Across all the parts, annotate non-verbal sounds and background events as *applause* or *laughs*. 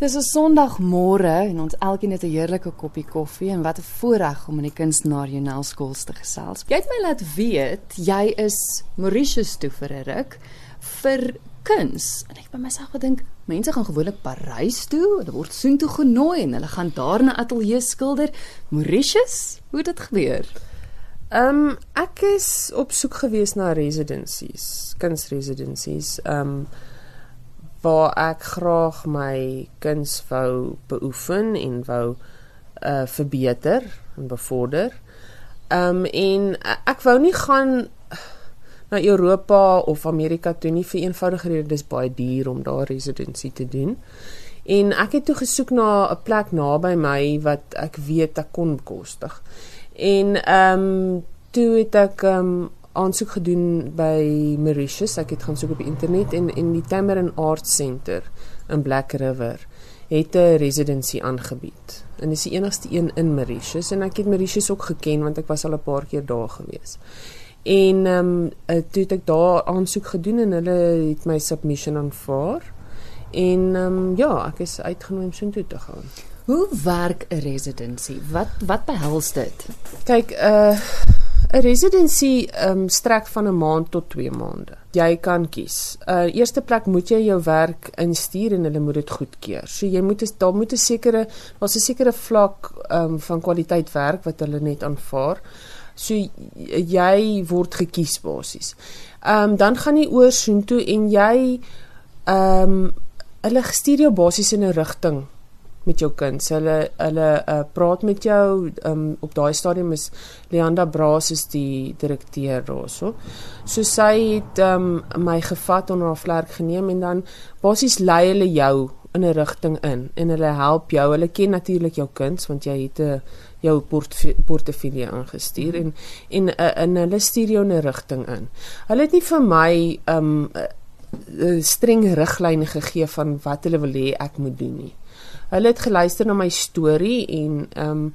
Dis 'n Sondagmôre en ons elkeen het 'n heerlike koppie koffie en wat 'n voorreg om in die kunstenaar Jonel Skols te gesels. Jy het my laat weet jy is Mauritius toe vir 'n ruk vir kuns. En ek by myself gedink, mense gaan gewoonlik Parys toe, hulle word soontoe genooi en hulle gaan daar na ateljee skilder. Mauritius, hoe het dit gebeur? Ehm um, ek is op soek gewees na residencies, kunsresidencies. Ehm um, waar ek graag my kuns wou beoefen en wou uh verbeter en bevorder. Um en ek wou nie gaan na Europa of Amerika toe nie vir eenvoudige rede dis baie duur om daar residensie te doen. En ek het toe gesoek na 'n plek naby my wat ek weet ek kon bekostig. En um toe het ek um aansoek gedoen by Mauritius. Ek het gaan soek op die internet en en die Tamarin Art Center in Black River het 'n residency aangebied. En dis die enigste een in Mauritius en ek het Mauritius ook geken want ek was al 'n paar keer daar gewees. En ehm um, toe het ek daar aansoek gedoen en hulle het my submission aanvaar. En ehm um, ja, ek is uitgenooi om soontoe te gaan. Hoe werk 'n residency? Wat wat behels dit? Kyk, uh 'n Residency um, strek van 'n maand tot 2 maande. Jy kan kies. Uh eerste plek moet jy jou werk instuur en hulle moet dit goedkeur. So jy moet is, daar moet 'n sekere daar's 'n sekere vlak um, van kwaliteit werk wat hulle net aanvaar. So jy word gekies basies. Ehm um, dan gaan jy oor soontoe en jy ehm um, hulle stuur jou basies in 'n rigting met jou kind. Hulle hulle uh, praat met jou um, op daai stadium is Leanda Braas is die direkteur daarso. So sy het um, my gevat onder haar vlerk geneem en dan basies lei hulle jou in 'n rigting in en hulle help jou. Hulle ken natuurlik jou kind want jy het 'n uh, jou portefeulje ingestuur en en uh, en hulle stuur jou in 'n rigting in. Hulle het nie vir my um uh, streng riglyne gegee van wat hulle wil hê ek moet doen nie. Hulle het geluister na my storie en ehm um,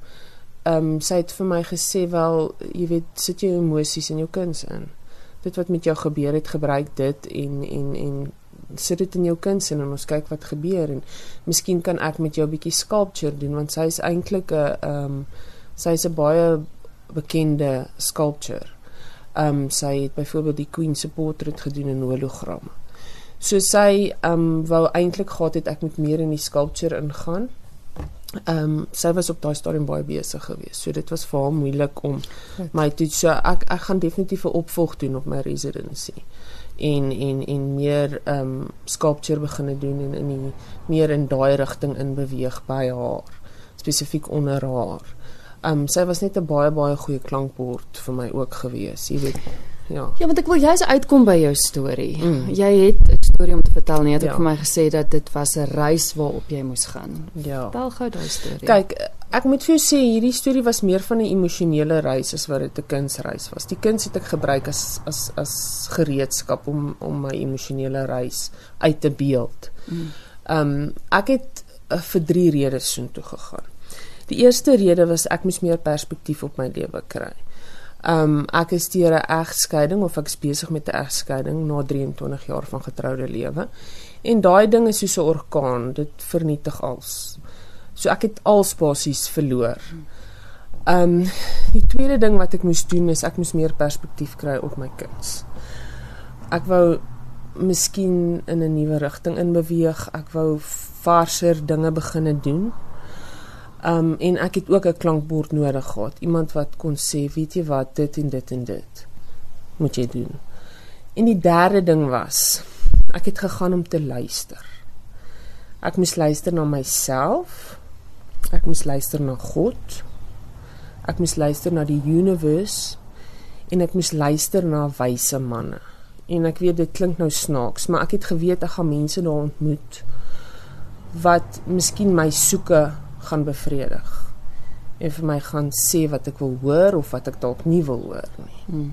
ehm um, sy het vir my gesê wel, jy weet, sit jou emosies in jou kuns in. Dit wat met jou gebeur het, gebruik dit en en en sit dit in jou kuns en ons kyk wat gebeur en miskien kan ek met jou 'n bietjie sculpture doen want sy is eintlik 'n ehm um, sy is 'n baie bekende sculpture. Ehm um, sy het byvoorbeeld die Queen se portret gedoen in hologram. So sy um, wou eintlik gehad het ek moet meer in die sculpture ingaan. Um, sy was op daai stadium baie besig geweest. So dit was vir haar moeilik om Goed. my toe so ek ek gaan definitief 'n opvolg doen op my residency en en en meer um, sculpture begine doen en in die meer in daai rigting in beweeg by haar spesifiek onder haar. Um, sy was net 'n baie baie goeie klankbord vir my ook geweest, jy weet. Ja. Ja, want ek wil jous uitkom by jou storie. Mm. Jy het 'n storie om te vertel, nie? Jy het ja. vir my gesê dat dit was 'n reis waarop jy moes gaan. Ja. Vertel gou daai storie. Kyk, ek moet vir jou sê hierdie storie was meer van 'n emosionele reis as wat dit 'n kunsreis was. Die kuns het ek gebruik as as as gereedskap om om my emosionele reis uit te beeld. Mm. Ehm mm. um, ek het uh, vir drie redes soontoe gegaan. Die eerste rede was ek moes meer perspektief op my lewe kry. Ehm um, ek is deur 'n egskeiding of ek is besig met 'n egskeiding na 23 jaar van getroude lewe. En daai ding is soos 'n orkaan, dit vernietig alles. So ek het al spasies verloor. Ehm um, die tweede ding wat ek moes doen is ek moes meer perspektief kry op my kinders. Ek wou miskien in 'n nuwe rigting in beweeg. Ek wou varser dinge begine doen. Um en ek het ook 'n klankbord nodig gehad. Iemand wat kon sê, weet jy wat, dit en dit en dit moet jy doen. En die derde ding was ek het gegaan om te luister. Ek moes luister na myself. Ek moes luister na God. Ek moes luister na die universe en ek moes luister na wyse manne. En ek weet dit klink nou snaaks, maar ek het geweet ek gaan mense daar ontmoet wat miskien my soeke gaan bevredig en vir my gaan sê wat ek wil hoor of wat ek dalk nie wil hoor nie. Hmm.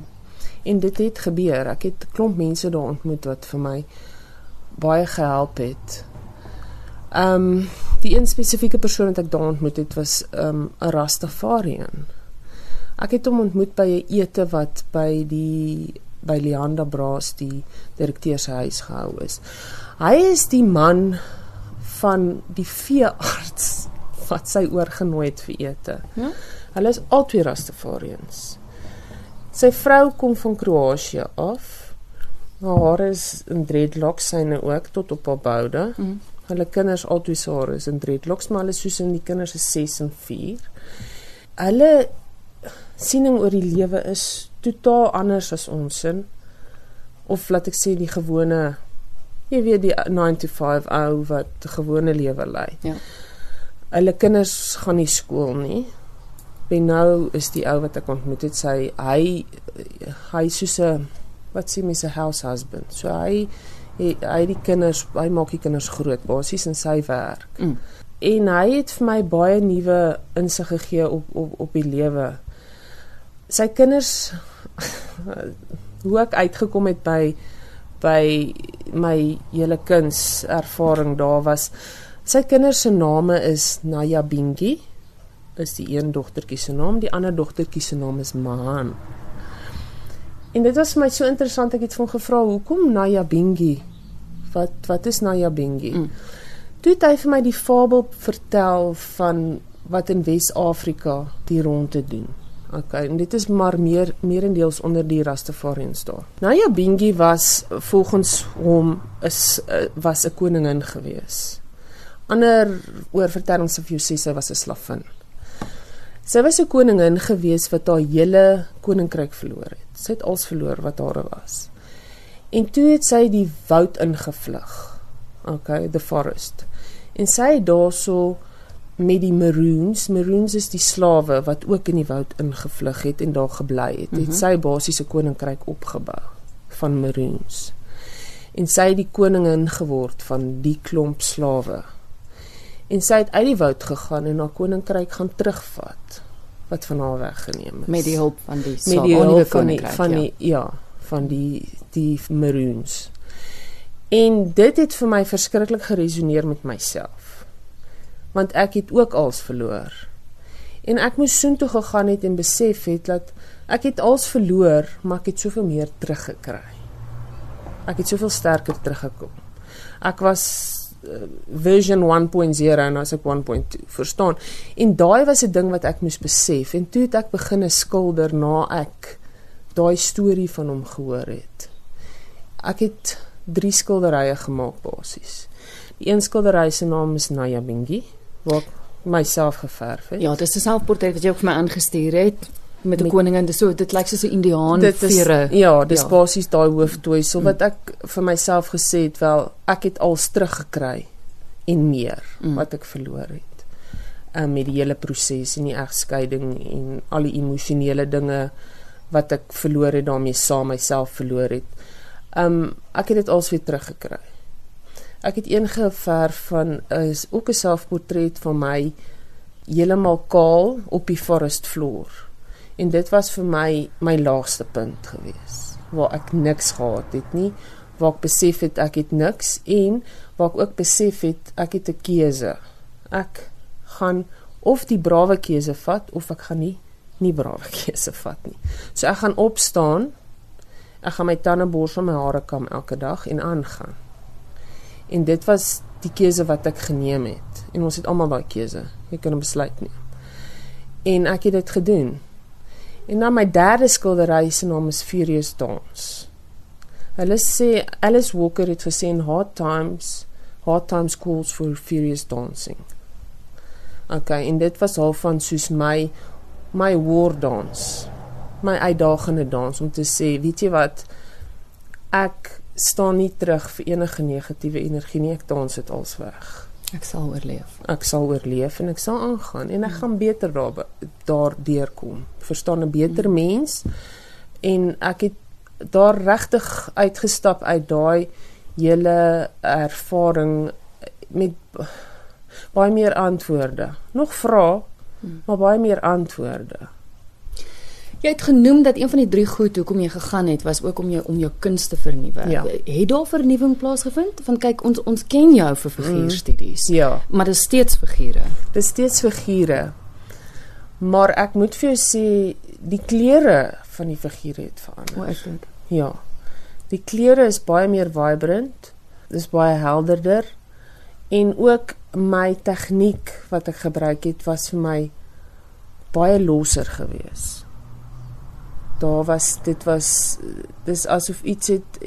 En dit het gebeur. Ek het 'n klomp mense daar ontmoet wat vir my baie gehelp het. Ehm um, die een spesifieke persoon wat ek daar ontmoet het was ehm, 'n um, Rastafarian. Ek het hom ontmoet by 'n ete wat by die by Leanda Braas die direkteur se huis gehou is. Hy is die man van die veearts wat sy oorgenooi het vir ete. Ja? Hulle is albei Rastafarians. Sy vrou kom van Kroasie af. Haar hare is in dreadlocks syne ook tot op haar boude. Mm. Hulle kinders albei se hare is in dreadlocks, maar hulle soos in die kinders is 6 en 4. Hulle siening oor die lewe is totaal anders as ons sin. Of laat ek sê die gewone jy weet die 9 to 5 ou wat gewone lewe lei. Ja. Hulle kinders gaan nie skool nie. Benou is die ou wat ek ontmoet het, sy hy hy soos 'n wat sê mense house husband. So hy hy, hy die kinders, hy maak die kinders groot basies in sy werk. Mm. En hy het vir my baie nuwe insig gegee op op op die lewe. Sy kinders *laughs* hoe ek uitgekom het by by my hele kunservaring daar was sy kinders se name is Naya Bingi is die een dogtertjie se naam, die ander dogtertjie se naam is Mahan. En dit was vir my so interessant ek het van gevra hoekom Naya Bingi? Wat wat is Naya Bingi? Mm. Toe het hy vir my die fabel vertel van wat in Wes-Afrika die ronde doen. Okay, en dit is maar meer meerendeels onder die Rastafarians daar. Naya Bingi was volgens hom is eh, was 'n koningin gewees. Ander oorvertellings vir jou sê sy was 'n slavin. Sy was 'n koningin gewees wat haar hele koninkryk verloor het. Sy het alles verloor wat haar was. En toe het sy die woud ingevlug. Okay, the forest. En sy het daarso met die maroons, maroons is die slawe wat ook in die woud ingevlug het en daar gebly het. Mm -hmm. Het sy basiese koninkryk opgebou van maroons. En sy het die koningin geword van die klomp slawe. En sy het uit die woud gegaan en haar koninkryk gaan terugvat wat van haar weggeneem is. Met die hulp van die met die hulp van die koninkryk, van die ja, van die die maroons. En dit het vir my verskriklik geresoneer met myself. Want ek het ook als verloor. En ek moes soontoe gegaan het en besef het dat ek het als verloor, maar ek het soveel meer teruggekry. Ek het soveel sterker teruggekom. Ek was uh, version 1.0 en as ek 1.2 verstaan. En daai was 'n ding wat ek moes besef en toe het ek begine skilder na ek daai storie van hom gehoor het. Ek het drie skilderye gemaak basies. Die een skildery se naam is Naya Bingi waar ek myself geverf het. Ja, dis 'n selfportret wat jy ook vir my aangestuur het met 'n koningin. Dis so dit lyk soos 'n Indiaan vere. ja, dis Ja. basies daai hooftoesel wat ek vir myself gesê het wel ek het als teruggekry en meer Mm. wat ek verloor het. Um, met die hele proses en die egskeiding en al die emosionele dinge wat ek verloor het daarmee saam myself verloor het. Um ek het dit als weer teruggekry. Ek het een geverf van is ook 'n selfportret van my heeltemal kaal op die forest floor. En dit was vir my my laagste punt gewees waar ek niks gehad het nie, waar ek besef het ek het niks en waar ek ook besef het ek het 'n keuse. Ek gaan of die brawe keuse vat of ek gaan nie nie brawe *laughs* keuse vat nie. So ek gaan opstaan. Ek gaan my tande borsel, my hare kam elke dag en aangaan. En dit was die keuse wat ek geneem het. En ons het almal daai keuse. Jy kan 'n besluit neem. En ek het dit gedoen. En dan my derde skildery se naam is Furious Dance. Hulle sê Alice Walker het gesê in Hard Times, Hard Times calls for furious dancing. Okay, en dit was half van soos my my war dance. My uitdagende dans om te sê, weet jy wat? Ek staan nie terug vir enige negatiewe energie nie, ek dans dit als weg Ek sal oorleef. ek sal oorleef en ek sal aangaan en ek gaan beter daar daardeur kom. Verstaan 'n beter mens en ek het daar regtig uitgestap uit daai hele ervaring met baie meer antwoorde. Nog vra, maar baie meer antwoorde. Jy het genoem dat een van die drie goed hoekom jy gegaan het was ook om jou om jou kuns te vernuwe. Ja. Het daar vernuwing plaasgevind? Want kyk, ons ons ken jou vir figuurstudies, Ja, maar dit is steeds figure. dis steeds figure. Maar ek moet vir jou sê die kleure van die figure het verander. Hoe is dit? Ja. Die kleure is baie meer vibrant. Dis baie helderder en ook my tegniek wat ek gebruik het was vir my baie losser geweest. Daar was dit was dis asof iets het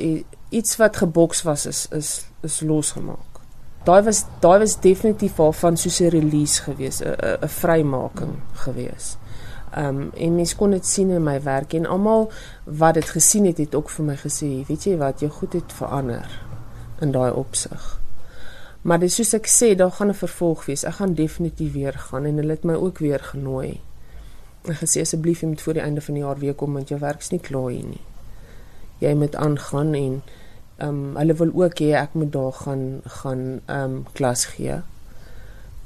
iets wat geboks was is is is losgemaak. Daai was daai was definitief waarvan soos 'n release geweest, 'n 'n vrymaking geweest. Um en mens kon dit sien in my werk en almal wat dit gesien het het ook vir my gesê, weet jy wat, jou goed het verander in daai opsig. Maar dis soos ek sê, daar gaan 'n vervolg wees. Ek gaan definitief weer gaan en hulle het my ook weer genooi. En gesê asseblief jy moet voor die einde van die jaar weer kom want jou werk's nie klaar hier nie. Jy moet aangaan en ehm um, hulle wil ook hê ek moet daar gaan gaan ehm um, klas gee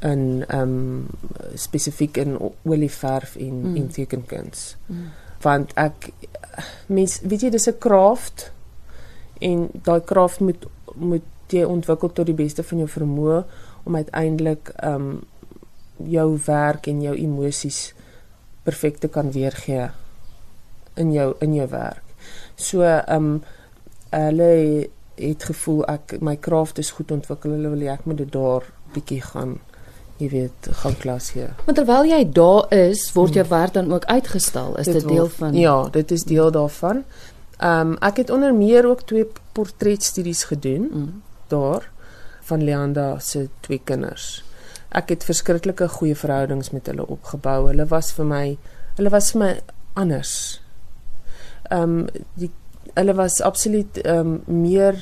in ehm um, spesifiek in olieverf en mm. en tekenkuns. Mm. Want ek mens weet jy dis 'n craft en daai craft moet moet jy ontwikkel tot die beste van jou vermoë om uiteindelik um jou werk en jou emosies perfek te kan weergee in jou in jou werk. So um hulle het gevoel ek my kraaf is goed ontwikkel. Hulle wil ek moet dit daar bietjie gaan jy weet gaan klas hier. Maar terwyl jy daar is, word jou werk dan ook uitgestal. Is dit, dit deel van Ja, dit is deel daarvan. Um ek het onder meer ook twee portretstudies gedoen. Mm daar van Leanda se twee kinders. Ek het verskriklike goeie verhoudings met hulle opgebou. Hulle was vir my hulle was vir my anders. Ehm um, die hulle was absoluut ehm um, meer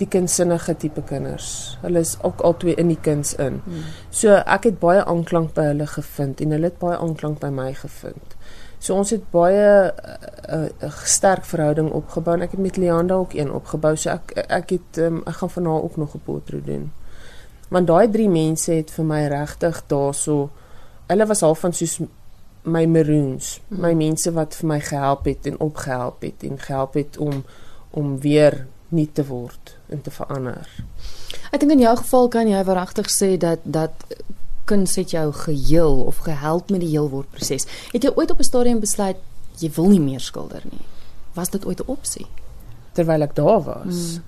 die kindsinnige tipe kinders. Hulle is ook albei in die kinds in. Hmm. So ek het baie aanklank by hulle gevind en hulle het baie aanklank by my gevind. So ons het baie 'n uh, uh, sterk verhouding opgebou en ek het met Leanda ook een opgebou. So ek ek het um, ek gaan van haar ook nog 'n portret doen. Want daai drie mense het vir my regtig daarso hulle was half van soos my maroons, mm. my mense wat vir my gehelp het en opgehelp het en gehelp het om om weer nuut te word en te verander. Ek dink in jou geval kan jy regtig sê dat dat kuns het jou geheel of gehelp met die heelword proses. Het jy ooit op 'n stadium besluit jy wil nie meer skilder nie? Was dit ooit 'n opsie terwyl ek daar was? Hmm.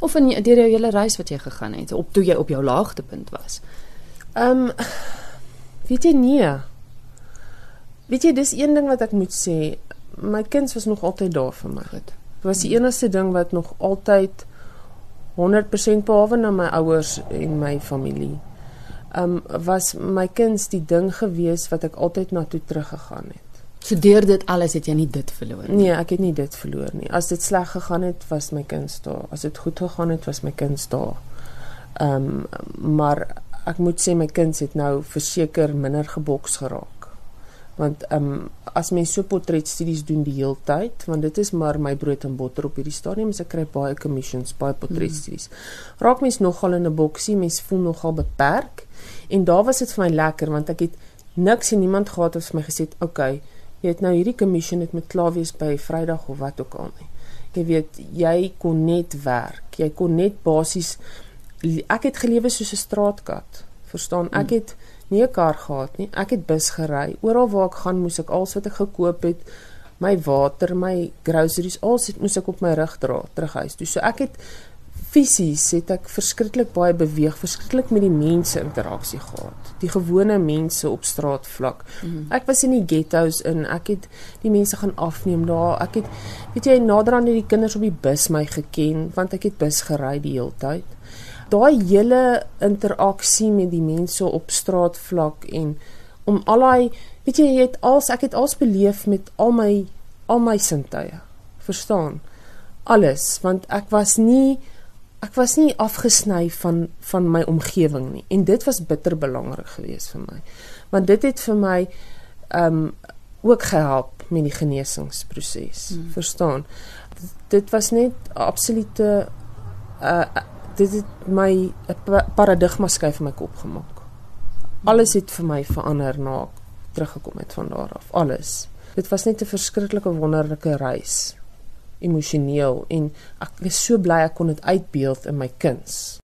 Of in deur jou hele reis wat jy gegaan het, op toe jy op jou laagtepunt was? Ehm um, weet jy nie. Weet jy dis een ding wat ek moet sê, my kuns was nog altyd daar vir my. Dit was die enigste ding wat nog altyd 100% behalwe na my ouers en my familie um, was my kinds die ding gewees wat ek altyd na toe teruggegaan het. So deur dit alles het jy nie dit verloor nie. Nee, ek het nie dit verloor nie. As dit sleg gegaan het, was my kinds daar. As dit goed gegaan het, was my kinds daar. Ehm um, maar ek moet sê my kinds het nou verseker minder geboks geraak want ehm um, as mens so portretstudies doen die hele tyd want dit is maar my brood en botter op hierdie stadium as ek kry baie commissions baie portretstudies mm. raak mens nogal in 'n boksie mens voel nogal beperk en daar was dit vir my lekker want ek het niks en niemand gehad wat vir my gesê het okay jy het nou hierdie commission dit met klaar wees by Vrydag of wat ook al nie jy weet jy kon net werk jy kon net basies ek het gelewe soos 'n straatkat verstaan ek mm. het nie 'n kar gehad nie. Ek het bus gery. Oral waar ek gaan, moes ek alles wat ek gekoop het, my water, my groceries, alles het moes ek op my rug dra terug huis toe. So ek het fisies het ek verskriklik baie beweeg, verskriklik met die mense interaksie gehad. Die gewone mense op straatvlak. Mm -hmm. Ek was in die ghettos in. Ek het die mense gaan afneem daar. Ek het weet jy nader aan die kinders op die bus my geken want ek het bus gery die hele tyd daai hele interaksie met die mense op straatvlak en om al daai weet jy jy het als ek het als beleef met al my al my sintuie verstaan alles want ek was nie ek was nie afgesny van van my omgewing nie en dit was bitter belangrik geweest vir my want dit het vir my ehm um, ook gehelp met die genesingsproses hmm. verstaan dit was net absolute uh dit het my 'n paradigma skuif in my kop gemaak. Alles het vir my verander na teruggekom het van daar af. Alles. Dit was net 'n verskriklike wonderlike reis emosioneel en ek is so bly ek kon dit uitbeeld in my kuns.